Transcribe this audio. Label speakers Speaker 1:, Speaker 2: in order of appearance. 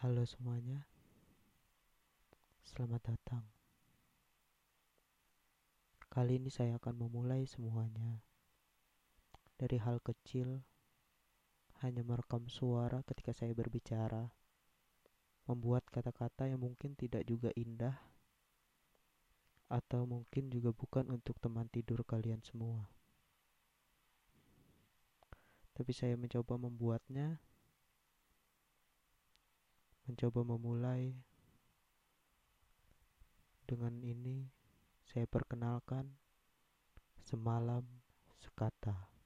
Speaker 1: Halo semuanya, selamat datang. Kali ini saya akan memulai semuanya dari hal kecil, hanya merekam suara ketika saya berbicara, membuat kata-kata yang mungkin tidak juga indah, atau mungkin juga bukan untuk teman tidur kalian semua. Tapi saya mencoba membuatnya mencoba memulai dengan ini saya perkenalkan semalam sekata